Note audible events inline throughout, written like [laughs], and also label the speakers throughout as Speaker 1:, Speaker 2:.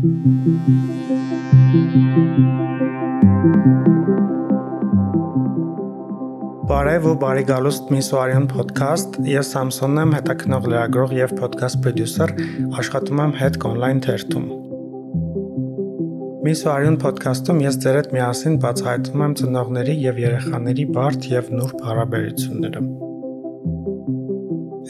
Speaker 1: Բարև ու բարի գալուստ Միսուարյան ոդքասթ։ Ես Սամսոնն եմ, հետաքնող լրագրող եւ ոդքասթ պրոդյուսեր, աշխատում եմ Head Online թերթում։ Միսուարյան ոդքասթում ես ձեր հետ միասին բացահայտում եմ ծնողների եւ երեխաների բարդ եւ նուրբ հարաբերությունները։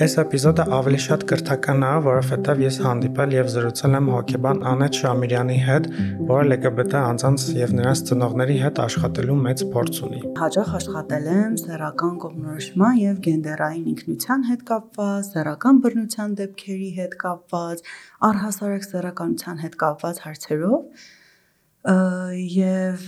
Speaker 1: Այս էպիզոդը ավելի շատ կրթական է, որովհետև ես հանդիպել եւ զրուցել եմ հոկեբան Անետ Շամիրյանի հետ, որը LGBT անձանց եւ նրանց ծնողների հետ աշխատելու մեծ փորձ ունի։
Speaker 2: Հաջող աշխատել եմ սեռական կողմնորոշման եւ գենդերային ինքնության հետ կապված, սեռական բռնության դեպքերի հետ կապված, առհասարակ սեռականության հետ կապված հարցերով եւ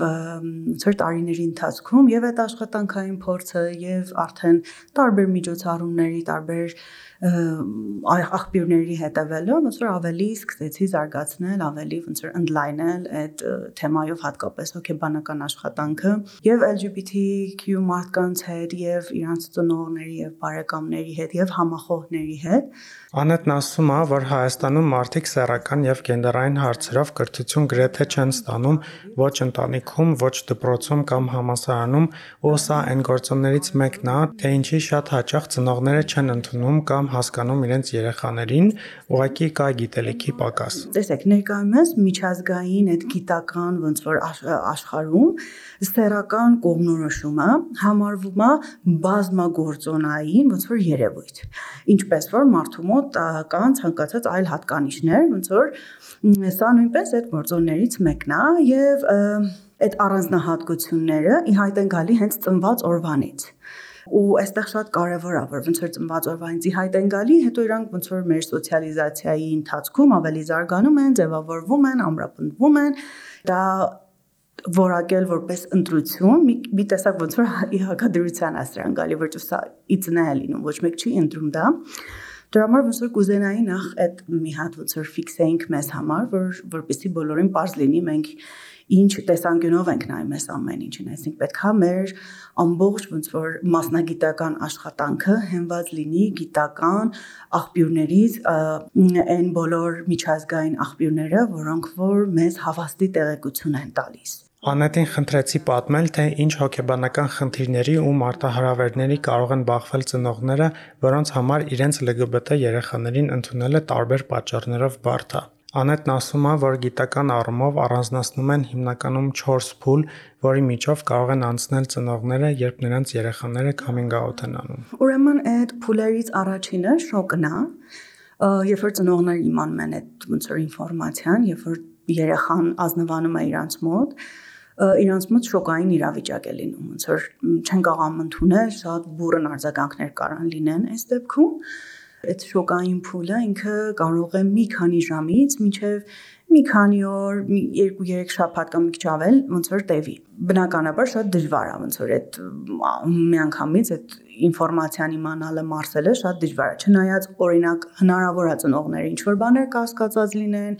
Speaker 2: ծեր տարիների ընթացքում եւ այդ աշխատանքային փորձը եւ արդեն տարբեր միջոցառումների, տարբեր աղբյուրների հետևելով ոնց որ ավելի սկսեցի զարգացնել, ավելի ոնց որ ընդլայնել այդ թեմայով հատկապես հոգեբանական աշխատանքը եւ LGBTQ մարդկանց հետ եւ իրանց ծնողների եւ բարեկամների հետ եւ համախոհների հետ
Speaker 1: Անետն ասում է, որ Հայաստանում մարդիկ սեռական եւ գենդերային հարցերով կրթություն գրեթե չեն ստանում ոչ ընտանիքում, ոչ դպրոցում կամ համալսարանում, ու սա այն գործոններից մեկն է, թե ինչի շատ հաճախ ծնողները չեն ընդունում կամ հասկանում իրենց երեխաներին, ուղղակի կա գիտելիքի պակաս։
Speaker 2: Տեսեք, ներկայումս միջազգային այդ գիտական ոնց որ աշխարհում սեռական կողմնորոշումը համարվում է բազմագործոնային ոնց որ երևույթ։ Ինչպես որ մարդու մոտ կան ցանկացած այլ հատկանիշներ, ոնց որ սա նույնպես այդ գործոններից մեկն է եւ այդ առանձնահատկությունները ի հայտ են գալի հենց ծնված օրվանից ու այստեղ շատ կարևոր է որ ոնց որ ծնված օրվանից հայտ են գալի հետո իրանք ոնց որ մեր սոցիալիզացիայի ընթացքում ավելի զարգանում են ձևավորվում են ամրապնդվում են դա որակել որպես ընտրություն մի, մի տեսակ ոնց որ հակադրության է սրան գալի որ սա իծնա է լինում ոչ մեկ չի ընտրում դա Դրա համար ոնց որ կուզենայի նախ այդ մի հատ ոնց որ ֆիքսեինք մեզ համար, որ որպեսի բոլորին པարզ լինի մենք ինչ տեսանկյունով ենք նայում այս ամեն ինչին, այսինքն պետքա մեր ամբողջ ոնց որ մասնագիտական աշխատանքը հենված լինի գիտական աղբյուրներից, այն բոլոր միջազգային աղբյուրները, որոնք որ մեզ հավաստի տեղեկություն են տալիս։
Speaker 1: Անետին խնդրեցի պատմել, թե ինչ հոգեբանական խնդիրների ու մարտահրավերների կարող են բախվել ծնողները, որոնց համար իրենց LGBT երեխաներին ընդունելը տարբեր պատճառներով բարդ է։ Անետն ասում է, որ գիտական առումով առանձնացնում են հիմնականում 4 փուլ, որի միջով կարող են անցնել ծնողները, երբ նրանց երեխաները coming out են անում։
Speaker 2: Ուրեմն այդ փուլերից առաջինը շոկն է, երբ որ ծնողները իմանում են այդ ոնց որ ինֆորմացիան, երբ որ երեխան ազնվանում է իրանց մոտ, իրանց մոտ շոկային իրավիճակ է լինում, ոնց որ չեն կարող ընդունել, շատ բուրըն արձագանքներ կարան լինեն այս դեպքում։ Այդ շոկային փուլը ինքը կարող է մի քանի ժամից մինչև մի քանի օր, 2-3 շաբաթ կամ մի քիչ ավել ոնց որ տևի։ Բնականաբար շատ դժվար է ոնց որ այդ միանգամից այդ ինֆորմացիան իմանալը մարսելը շատ դժվար է։ Չնայած օրինակ հնարավոր է ծնողները ինչ որ բաներ կասկածած լինեն,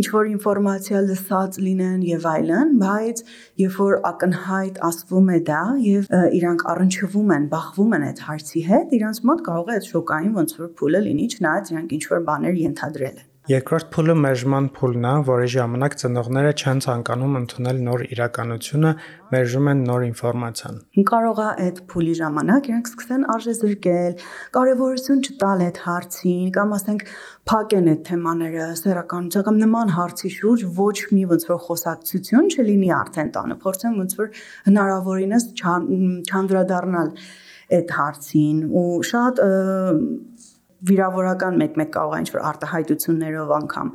Speaker 2: ինչ որ ինֆորմացիա լսած լինեն եւ այլն, բայց երբ որ ակնհայտ ասվում է դա եւ իրանք առնչվում են, բախվում են այդ հարցի հետ, իրանց մոտ կարող է այդ շոկային ոնց որ փուլը լինի, չնայած իրանք ինչ որ բաներ ենթադրել են։
Speaker 1: Երկրորդ փուլը մերժման փուլն է, որի ժամանակ ծնողները չեն ցանկանում ընդունել նոր իրականությունը, մերժում են նոր ինֆորմացիան։
Speaker 2: Կարող է այդ փուլի ժամանակ իրենք սկսեն արժեզրկել, կարևորություն չտալ այդ հարցին, կամ ասենք փակեն այդ թեմաները սեռականության կամ նման հարցի շուրջ ոչ մի ոնց որ խոսակցություն չլինի արդեն տանը, փորձեն ոնց որ հնարավորինս չանդրադառնալ այդ հարցին ու շատ վիրավորական մեկ-մեկ կարող է ինչ-որ արտահայտություններով անգամ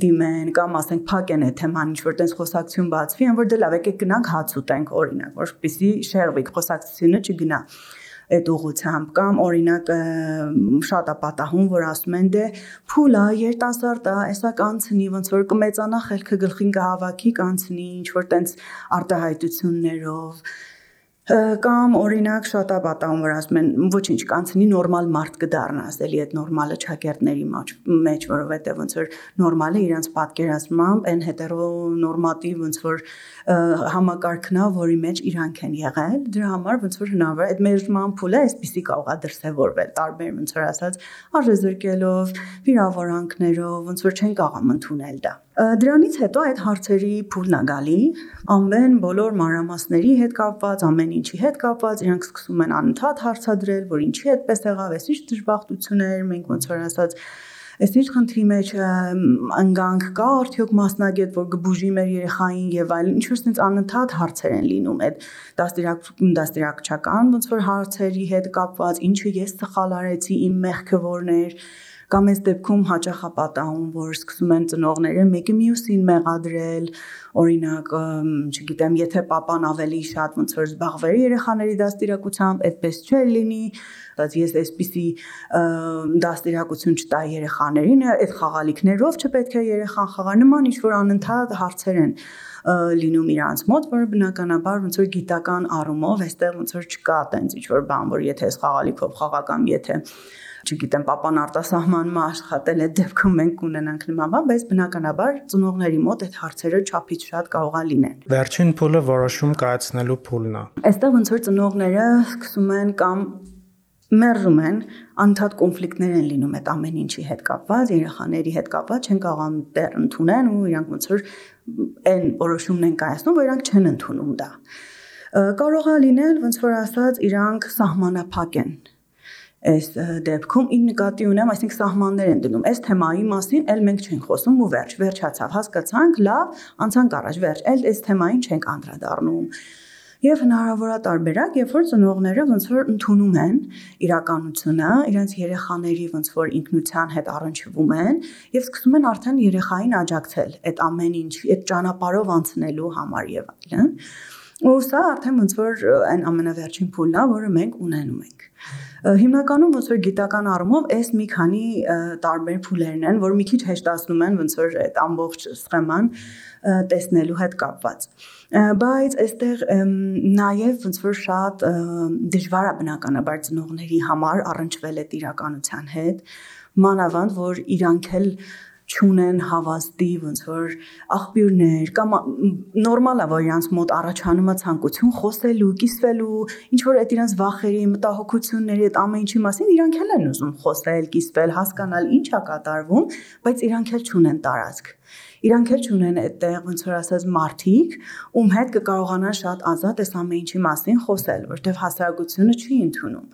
Speaker 2: դիմեն կամ ասենք փակեն այդ թեման ինչ որ տես խոսակցություն բացվի, այն որ դե լավ եկեք գնանք հաց ուտենք օրինակ, որպեսզի շեղվի խոսակցությունը չգնա այդ ուղությամբ կամ օրինակ շատ է պատահում որ ասում են դե փուլա երիտասարդ է էսա կանցնի ոնց որ կմեծանա խելքը գլխին կհավաքի կանցնի ինչ որ տենց արտահայտություններով կամ օրինակ շատ ապատան որ ասում են ոչինչ կանցնի նորմալ մարդ կդառնաս էլի այդ նորմալը ճակերտների մեջ որովհետեւ ոնց որ նորմալը իրանց պատկերացմամբ այն հետերոնորմատիվ ոնց որ համակարգն է որի մեջ իրանք են եղել դրա համար ոնց որ հնարավոր այդ մեժման փուլը այսպեսի կարող է դրսևորվել տարբեր ոնց որ ասած արժեզրկելով վիրավորանքներով ոնց որ չեն կարող ընդունել դա Դրանից հետո այդ հարցերի փուլն է գալի, ամեն բոլոր մանրամասների հետ կապված, ամեն ինչի հետ կապված, իրանք սկսում են անընդհատ հարցադրել, որ ինչի այդպես եղավ, էս ինչ դժբախտություններ, մենք ոնց որ ասած Այս ինչ խնդրի մեջ ընկանք կա արդյոք մասնագետ, որ կբուժի մեր երեխային եւ այլն, ինչ որ sense անընդհատ հարցեր են լինում այդ դաստիարակ դաստիարակչական ոնց որ հարցերի հետ կապված, ինչը ես սխալ արեցի, իմ մեղքը որն էր, կամ այս դեպքում հաճախ ապատահում, որ սկսում են ծնողները մեկը մյուսին մեղադրել, օրինակ, չգիտեմ, եթե papan ավելի շատ ոնց որ զբաղվեր երեխաների դաստիարակությամբ, այդպես չէր լինի, բայց ես այսպիսի դաստիարակություն չտայի երեխաներին, այդ խաղալիքներով չպետք է երեխան խաղա, նման ինչ որ անընդհատ հարցեր են լինում իրանց մոտ, որը բնականաբար ոնց որ գիտական առումով այստեղ ոնց որ չկա տենց ինչ որ բան, որ եթե այս խաղալիքով խաղա կամ եթե չգիտեմ, papan արտասահմանումը աշխատել այդ դեպքում մենք կունենանք նման բան, բայց բնականաբար ծնողների մոտ այդ հարցերը չափից շատ կարող է լինեն։
Speaker 1: Վերջին փուլը որոշում կայացնելու փուլն է։
Speaker 2: Այստեղ ոնց որ ծնողները սկսում են կամ մերժում են, անդադ կոնֆլիկտներ են լինում այդ ամեն ինչի հետ կապված, երեխաների հետ կապված չեն կարող դեռ ընդունեն ու իրանք ոնց որ այն որոշումն են կայացնում, որ իրանք չեն ընդունում դա։ Կարող է լինել ոնց որ ասած իրանք սահմանափակ են այս դեպքում ին նկատի ունեմ, այսինքն սահմաններ են դնում։ Այս թեմայի մասին էլ մենք չենք խոսում ու վերջ, վերջացավ, հասկացանք, լավ, անցանք առաջ, վերջ, էլ այս թեմային չենք անդրադառնում։ Եվ հնարավոր է տարբերակ, երբ որ ծնողները ոնց որ ընդունում են իրականությունը, իրենց երեխաների ոնց որ ինքնության հետ առնչվում են եւ սկսում են արդեն երեխային աջակցել այդ ամեն ինչ, այդ ճանապարհով անցնելու համար եւ այլն։ Ու սա արդեն ոնց որ այն ամենավերջին փուլն է, որը մենք ունենում ենք։ Հիմնականում ոնց որ գիտական առումով այս մի քանի տարբեր փուլերն են, որ մի քիչ հեշտացնում են ոնց որ այդ ամբողջ սխեման տեսնելու հետ կապված բայց այստեղ նաև ոնց որ շատ դժվար է բնականաբար ծնողների համար առնչվել այդ իրականության հետ մանավանդ որ իրանք էլ չունեն հավաստի ոնց որ աղբյուրներ կամ նորմալ է որ իրանց մոտ առաջանում է ցանկություն խոսելու, կիսվելու, ինչ որ այդ իրանց վախերի, մտահոգությունների, այդ ամեն ինչի մասին իրանք էլ են ուզում խոսել, կիսվել, հասկանալ ինչ է կատարվում, բայց իրանք էլ չունեն տարածք իրանք էլ չունեն այդտեղ ոնց որ ասած մարդիկ, ում հետ կկարողանան շատ ազատ այս ամեն ինչի մասին խոսել, որտեվ հասարակությունը չի ընդունում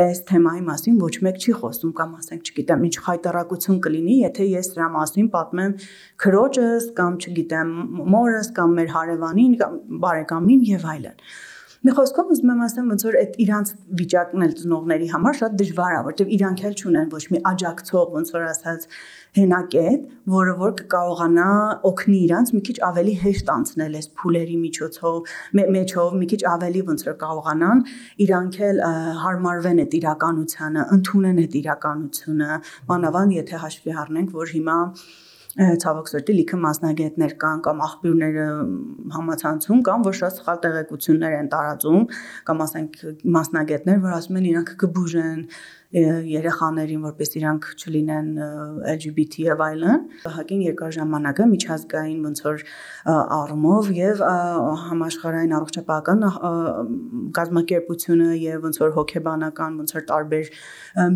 Speaker 2: այս թեմայի մասին ոչ մեկ չի խոսում կամ ասենք, չգիտեմ, ինչ խայտարակություն կլինի, եթե ես դրա մասին պատմեմ քրոջս կամ չգիտեմ, մորս կամ մեր հարևանին կամ բարեկամին եւ այլն։ Մի խոսքով ուզում եմ ասեմ, ոնց որ այդ իրանց վիճակն էլ ծնողների համար շատ դժվար է, որտեղ իրանք էլ չունեն ոչ մի աջակցող, ոնց որ ասած, հենակետ, որը որ կկարողանա օգնի իրանց մի քիչ ավելի հեշտ անցնել այս փուլերի միջոցով, մեջով, մի քիչ ավելի ոնց որ կարողանան իրանք էլ հարմարվեն այդ իրականությանը, ընդունեն այդ իրականությունը, մանավանդ եթե հաշվի առնենք, որ հիմա ցավոք սրտի լիքը մասնագետներ կան կամ աղբյուրները համացանցում կան, որ շատ սխալ տեղեկություններ են տարածում կամ ասենք մասնագետներ, որ ասում են իրանք կբուժեն երեխաներին, որպես իրանք չլինեն LGBT եւ այլն։ Հակին երկար ժամանակը միջազգային ոնց որ առումով եւ համաշխարհային առողջապահական կազմակերպությունը եւ ոնց որ հոգեբանական ոնց որ տարբեր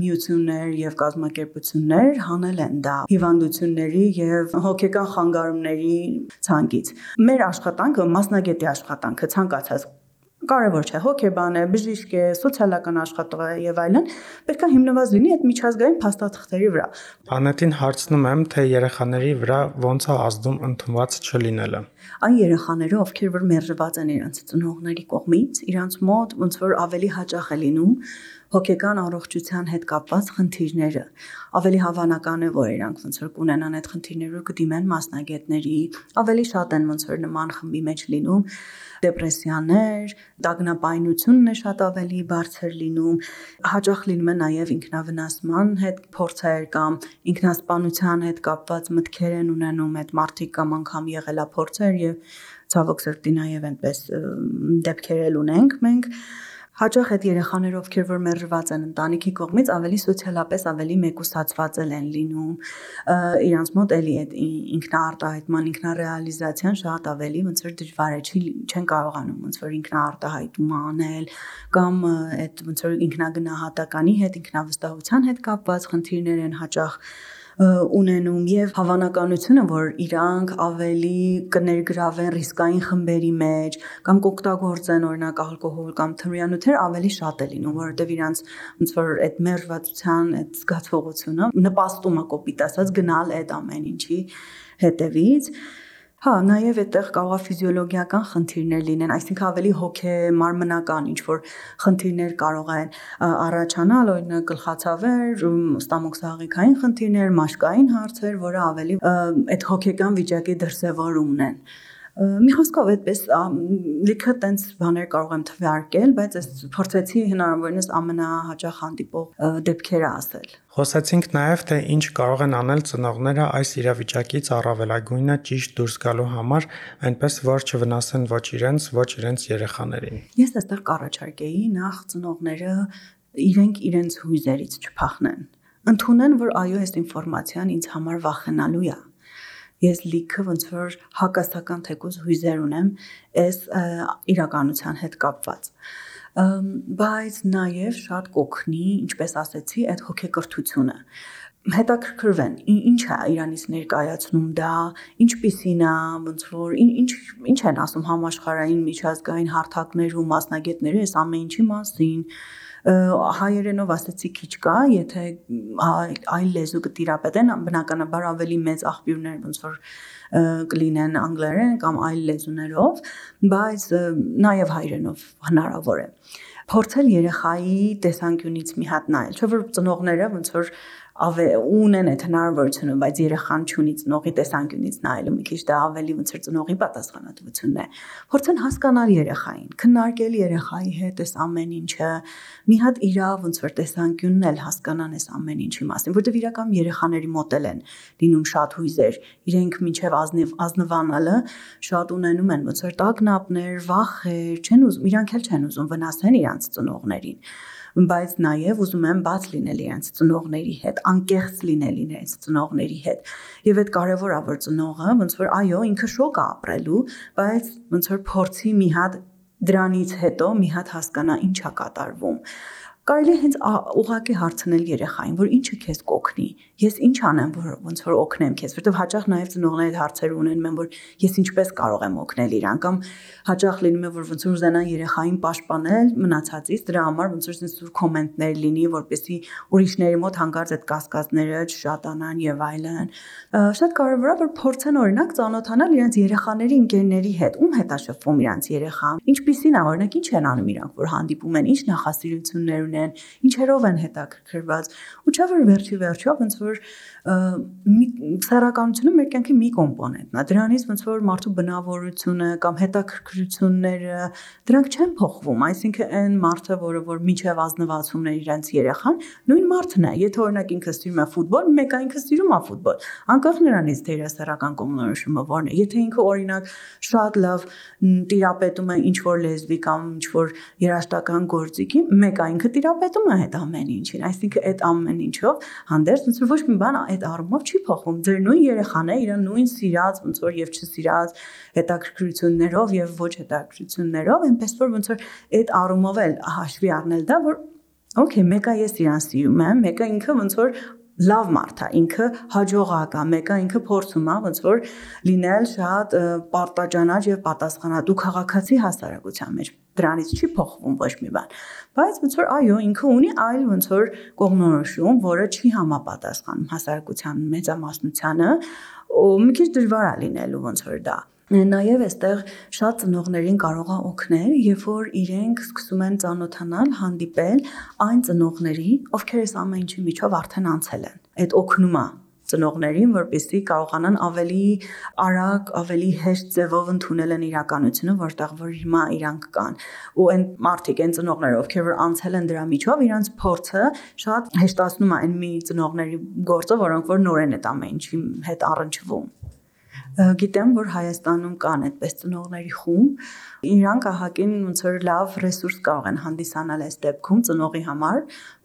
Speaker 2: միություններ եւ կազմակերպություններ հանել են դա հիվանդությունների եւ հոգեկան խանգարումների ցանկից։ Մեր աշխատանքը մասնագետի աշխատանքը ցանկացած կարևոր չէ հոգեբան է, բժիշկ է, սոցիալական աշխատող է եւ այլն, պետք է հիմնված լինի այդ միջազգային փաստաթղթերի վրա։
Speaker 1: Անետին հարցնում եմ, թե երեխաների վրա ոնց է ազդում ընդունված չլինելը։
Speaker 2: Այն երեխաները, ովքեր որ մերժված են իրենց ծնողների կողմից, իրենց մոտ ոնց որ ավելի հաճախ է լինում հոգեկան առողջության հետ կապված խնդիրները։ Ավելի հավանական է, որ իրանք ոնց որ կունենան այդ խնդիրները կդիմեն մասնագետների, ավելի շատ են ոնց որ նման խմբի մեջ լինում դեպրեսիաներ, դագնապայնությունն է շատ ավելի բարձր լինում, հաճախ լինում է նաև ինքնավնասման հետ փորձեր կամ ինքնասպանության հետ կապված մտքեր են ունենում այդ մարդիկ կամ անգամ եղելա փորձեր եւ ցավոք սրտի նաև այնպես դեպքեր էլ ունենք մենք Հաճախ այդ երեխաները, ովքեր որ մերժված են ընտանիքի կողմից, ավելի սոցիալապես ավելի մեկուսացված են լինում։ Իրանց մոտ էլի այդ ինքնաարտահայտման, ինքնարեալիզացիան շատ ավելի ոնց որ դժվար է, չեն կարողանում ոնց որ ինքնաարտահայտում անել կամ այդ ոնց որ ինքնագնահատականի հետ, ինքնավստահության հետ կապված խնդիրներ են հաճախ ունենում եւ հավանականությունը, որ իրանք ավելի կներգրավեն ռիսկային խմբերի մեջ կամ կօգտագործեն օրինակ ալկոհոլ կամ թմրանյութեր ավելի շատ է լինում, որովհետեւ իրանք ոնց որ այդ մերժվածության այդ զգացողությունը նպաստում է կոպիտ ասած գնալ այդ ամեն ինչի հետևից Հա, նաև այդտեղ կարող է ֆիզիոլոգիական խնդիրներ լինեն, այսինքն ավելի հոգե-մարմնական ինչ որ խնդիրներ կարող են առաջանալ, օրինակ գլխացավեր, ստամոքսահաղիքային խնդիրներ, մաշկային հարցեր, որը ավելի այդ հոգեկան վիճակի դրսևորումն են մի խոսքով այդպես լիքը տենց բաներ կարող եմ թվարկել, բայց ես փորձեցի հնարավորինս ամենահաճախ հանդիպող դեպքերը ասել։
Speaker 1: Խոսեցինք նաև թե ինչ կարող են անել ծնողները այս իրավիճակից առավելագույնը ճիշտ դուրս գալու համար, այնպես որ չվնասեն ոչ իրենց, ոչ իրենց երեխաներին։
Speaker 2: Ես այստեղ կառաջարկեի նախ ծնողները իրենք իրենց հույզերից չփախնեն։ Ընթունեն, որ այո, այս ինֆորմացիան ինձ համար վախենալու է ես լիքը ոնց որ հակասական թեկուզ հույզեր ունեմ այս իրականության հետ կապված բայց նաև շատ կօգնի, ինչպես ասեցի, այդ հոգեկրթությունը հետաքրքրվեն ինչ է Իրանից ներկայացնում դա ինչպիսին է ոնց որ ինչ ինչ են ասում համաշխարհային միջազգային հարթակներում մասնագետները այս ամեն ինչի մասին հայերենով ասեցի քիչ կա, եթե այլ լեզու կտիրապետեն, բնականաբար ավելի մեծ աղբյուրներ ոնց որ կլինեն անգլերեն կամ այլ լեզուներով, բայց նաև հայերենով հնարավոր է փորձել երեխայի տեսանկյունից մի հատ նայել, չէ՞ որ ծնողները ոնց որ ունեն այդ հնարավորությունը, բայց երեխան չունի ծնողի տեսանկյունից նայելու մի քիչ դա ավելի ոնց որ ծնողի պատասխանատվությունն է։ Փորձեն հասկանալ երեխային, քննարկել երեխայի հետ այս ամեն ինչը, մի հատ իրա ոնց որ տեսանկյունն էլ հասկանան այս ամեն ինչի մասին, որտեղ իրական երեխաների մոդել են լինում շատ հույզեր, իրենք մինչև ազնիվ ազնվանալը շատ ունենում են ոնց որ տագնապներ, վախեր, չեն ուզում, իրանք էլ չեն ուզում վնասեն իրանց ծնողներին բայց նաև ուզում եմ բաց լինել իրենց ծնողների հետ, անկեղծ լինել իրենց ծնողների հետ։ Եվ այդ կարևոր է որ ծնողը ոնց որ այո, ինքը շոկ է ապրելու, բայց ոնց որ փորձի մի հատ դրանից հետո մի հատ հասկանա ինչ է կատարվում կարելի է հենց ուղակի հարցնել երեխային, որ ինչը քեզ կօգնի։ Ես ինչ անեմ, որ ոնց որ օգնեմ քեզ, որովհետև հաճախ նաև ծնողները այդ հարցերը ունենում են, որ ես ինչպես կարող եմ օգնել իրան կամ հաճախ լինում է, որ ոնց որ ուզենան երեխային պաշտպանել մնացածից, դրա համար ոնց որ sense կոմենտներ լինի, որպեսզի ուրիշների մոտ հանկարծ այդ կասկածները չշատանան եւ այլն։ Շատ կարևոր է որ փորձեն օրինակ ծանոթանալ իրենց երեխաների ընկերների հետ, ում հետ է շփվում իրենց երեխան, ինչպիսին է, օրինակ ինչ են անում իրանք, որ հանդիպում են, ինչ նախասիրություններ ունեն, ինչերով են հետաքրքրված։ Ու չէ՞ որ վերջի վերջո ոնց որ սեռականությունը մեր կյանքի մի կոմպոնենտն է։ Դրանից ոնց որ մարդու բնավորությունը կամ հետաքրքրությունները դրանք չեն փոխվում, այսինքն այն մարդը, որը որ միջև ազնվացումն է իրենց երեխան, նույն մարդն է։ Եթե օրինակ ինքը սիրում է ֆուտբոլ, մեկը ինքը սիրում է ֆուտբոլ։ Անկախ նրանից թե իր սեռական կողմնորոշումը որն է։ Եթե ինքը օրինակ շատ լավ տիրապետում է ինչ որ լեզվի կամ ինչ որ երաժշտական գործիքի, մեկը ինքը տիրապետում է այդ ամեն ինչին։ Այսինքն այդ ամեն ինչով հանդերձ ոնց որ ոչ մի բան այդ առումով չի փոխվում։ Ձեր նույն երեխան է, իր նույն սիրած, ոնց որ եւ չսիրած հետաքրքրություններով եւ ոչ հետաքրքրություններով, այնպես որ ոնց որ այդ առումով էլ հաշվի առնել դա, որ Okay, մեկը ես իրան սիրում եմ, մեկը ինքը ոնց որ լավ մարդ է, ինքը հաջողակ է, մեկը ինքը փորձում է ոնց որ լինել շատ պարտաճանաչ եւ պատասխանատու քաղաքացի հասարակության մեջ։ Դրանից չի փոխվում ոչ մի բան։ Բայց ոնց որ այո, ինքը ունի այլ ոնց որ կողմնորոշում, որը չի համապատասխանում հասարակության մեծամասնությանը, մի քիչ դժվար է լինելու ոնց որ դա Նաև այստեղ շատ ծնողներին կարող է օգնել, երբ որ իրենք սկսում են ճանոթանալ, հանդիպել այն ծնողների, ովքեր այս ամեն ինչի միջով արդեն անցել են։ Այդ օգնում է ծնողներին, որպեսզի կարողանան ավելի արագ, ավելի հեշտ ձևով ընդունել են իրականությունը, որտեղ որ հիմա իրանք կան։ Ու այն մարդիկ, այն ծնողները, ովքեր որ անցել են դրա միջով, իրանց փորձը շատ հեշտացնում է այն մի ծնողների գործը, որոնք որ նոր են այդ ամեն ինչի հետ առնչվում գիտեմ, որ Հայաստանում կան այդպես ծնողների խումբ, իրանք ահագին ոնց որ լավ ռեսուրս կարող են հանդիսանալ այս դեպքում ծնողի համար,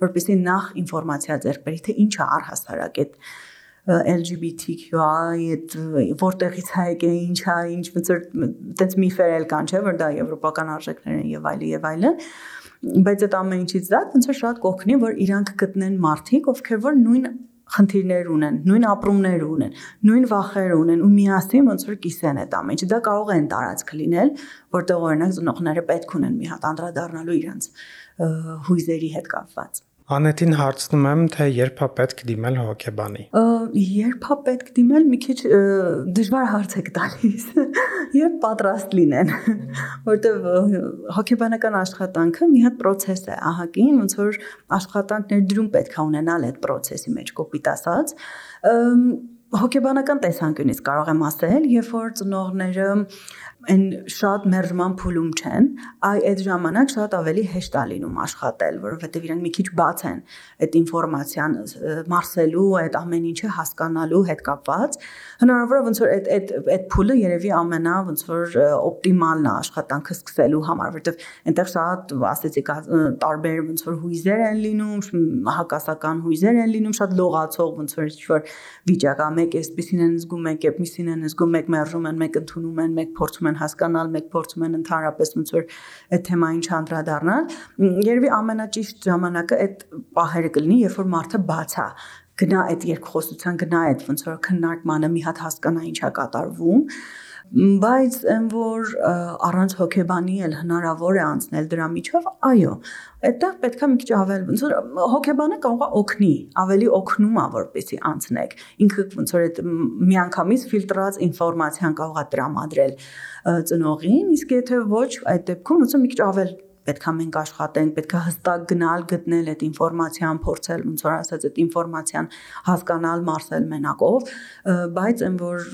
Speaker 2: որպեսզի նախ ինֆորմացիա ձեռք բերի, թե ինչ է առհասարակ այդ LGBTQI այդ որտեղից է եկել, ինչ է, ինչ որ այդպես միֆեր էլ կան, չէ, որ դա եվրոպական արժեքներ են եւ այլն եւ այլն բայց այդ ամեն ինչից դա ոնց որ շատ կօգնի որ իրանք գտնեն մարդիկ ովքեր որ նույն խնդիրներ ունեն, նույն ապրումներ ունեն, նույն վախեր ունեն ու միասին ոնց որ կիսեն այդ ամենը։ Դա կարող է տարածք լինել, որտեղ օրինակ ծնողները պետք ունեն մի հատ անդրադառնալու իրենց հույզերի հետ կապված։
Speaker 1: Անետին հարցնում եմ, թե երբ է պետք դիմել հոգեբանի։
Speaker 2: Երբ է պետք դիմել, մի քիչ դժվար հարց եք տալիս։ [laughs] Երբ պատրաստ լինեն, [laughs] որտեղ հոգեբանական աշխատանքը մի հատ process է, ահագին, ոնց որ աշխատանք ներդրում պետք է ունենալ այդ process-ի մեջ, կոպիտ ասած հոգեբանական տեսանկյունից կարող եմ ասել, երբ որ ծնողները այն շատ մերժման փուլում չեն, այ այդ ժամանակ շատ ավելի հեշտ է լինում աշխատել, որովհետև իրենք մի քիչ բաց են այդ ինֆորմացիան մարսելու, այդ ամեն ինչը հասկանալու հետ կապված։ Հնարավոր է ոնց որ այդ այդ այդ փուլը երևի ամենա ոնց որ օպտիմալն է աշխատանքը սկսելու համար, որովհետև այնտեղ շատ ասեցի տարբեր ոնց որ հույզեր են լինում, հակասական հույզեր են լինում, շատ լողացող ոնց որ ինչ-որ վիճակ է, մեկ էսպիսին են զգում, մեկ էպիսին են զգում, մեկ մերժում են, մեկ ընդունում են, մեկ փորձում են հասկանալ, մեկ փորձում են ընդհանրապես ոնց որ այդ թեմային չանդրադառնալ։ Երևի ամենաճիշտ ժամանակը այդ պահերը կլինի, երբ որ մարդը բաց է գնա այդ երկխոսության, գնա այդ ոնց որ քննարկմանը մի հատ հասկանա ինչա կատարվում բայց այն որ առանց հոգեբանի էլ հնարավոր է անցնել դրա միջով, այո, այդտեղ պետքա մի քիչ ավել ոնց որ հոգեբանը կարող է օգնի, ավելի օգնում է որպեսի անցնեք։ Ինքը ոնց որ այդ միանգամից ֆիլտրած ինֆորմացիան կարող է տրամադրել ծնողին, իսկ եթե ոչ, այդ դեպքում ոնց որ մի քիչ ավել պետքա մենք աշխատենք, պետքա հստակ գնալ, գտնել այդ ինֆորմացիան, փորձել ոնց որ ասած այդ ինֆորմացիան հասկանալ, մարսել մենակով, բայց այն որ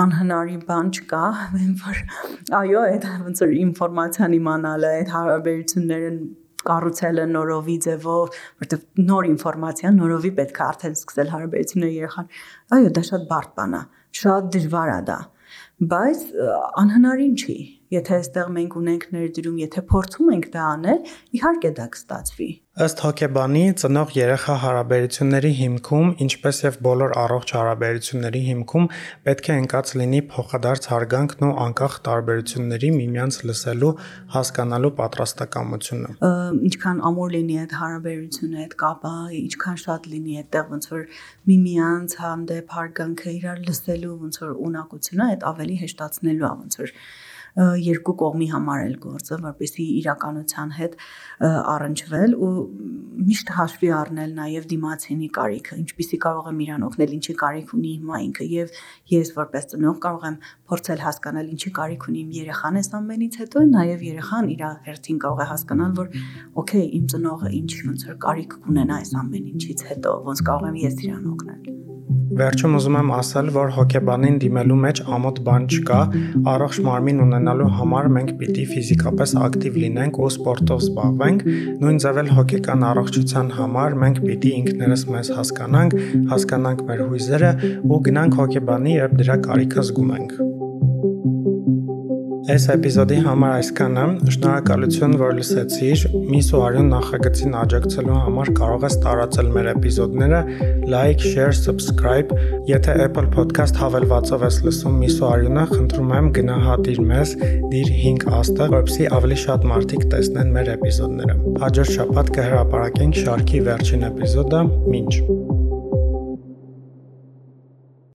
Speaker 2: անհնարի բան չկա, [laughs] որ այո, այդ ոնց որ ինֆորմացիան իմանալը, այդ հարաբերությունները կառուցելը նորովի ձևով, որտեղ նոր ինֆորմացիա նորովի պետք է արդեն սկսել հարաբերությունները երեխան։ Այո, դա շատ բարդ բան է, շատ դժվար է դա, բայց անհնարին չի։ Եթե այստեղ մենք ունենք ներդրում, եթե փորձում ենք դա անել, իհարկե դա կստացվի։
Speaker 1: Ըստ հոգեբանի, ծնող-երեխա հարաբերությունների հիմքում, ինչպես եւ բոլոր առողջ հարաբերությունների հիմքում, պետք է ընկած լինի փոխադարձ հարգանքն ու անկախ տարբերությունների միմյանց լսելու, հասկանալու պատրաստակամությունը։
Speaker 2: Ինչքան ամուր լինի այդ հարաբերությունը, այդ կապը, ինչքան շատ լինի այդտեղ ոնց որ միմյանց հանդեպ հարգանքը իրար լսելու ոնց որ ունակությունը, այդ ավելի հեշտացնելու է ոնց որ երկու կողմի համար էլ գործը, որպեսզի իրականության հետ առնչվել ու միշտ հաշվի առնել նաև դիմացինի կարիքը, ինչպիսի կարող եմ իրան օգնել, ինչի կարիք ունի հիմա ինքը եւ ես որպես ծնող կարող եմ փորձել հասկանալ ինչի կարիք ունի իմ երեխան այս ամենից հետո նաև երեխան իր հերթին կարող է հասկանալ, որ օքեյ, իմ ծնողը ինչ ոնց որ կարիք կունենա այս ամեն ինչից հետո, ոնց կարող եմ ես իրան օգնել։
Speaker 1: Վերջում ուզում եմ ասել, որ հոգեբանին դիմելու մեջ ամոթ բան չկա։ Առողջ մարմին ունենալու համար մենք պիտի ֆիզիկապես ակտիվ լինենք ու սպորտով զբաղվենք։ Նույն ձև էլ հոգեկան առողջության համար մենք պիտի ինքներս մեզ հասկանանք, հասկանանք մեր հույզերը ու գնանք հոգեբանի, երբ դրա կարիքը զգում ենք։ Այս էպիզոդի համար այսքանը։ Շնորհակալություն, որ լսեցիր։ Միս ու Արյուն նախագծին աջակցելու համար կարող ես տարածել մեր էպիզոդները, like, share, subscribe։ Եթե Apple Podcast հավելվածով ես լսում Միս ու Արյունը, խնդրում եմ գնահատիր մեզ, դիր 5 աստղ, որպեսզի ավելի շատ մարդիկ տեսնեն մեր էպիզոդները։ Հաջորդ շաբաթ կհրապարակենք շարքի վերջին էպիզոդը։ Մինչ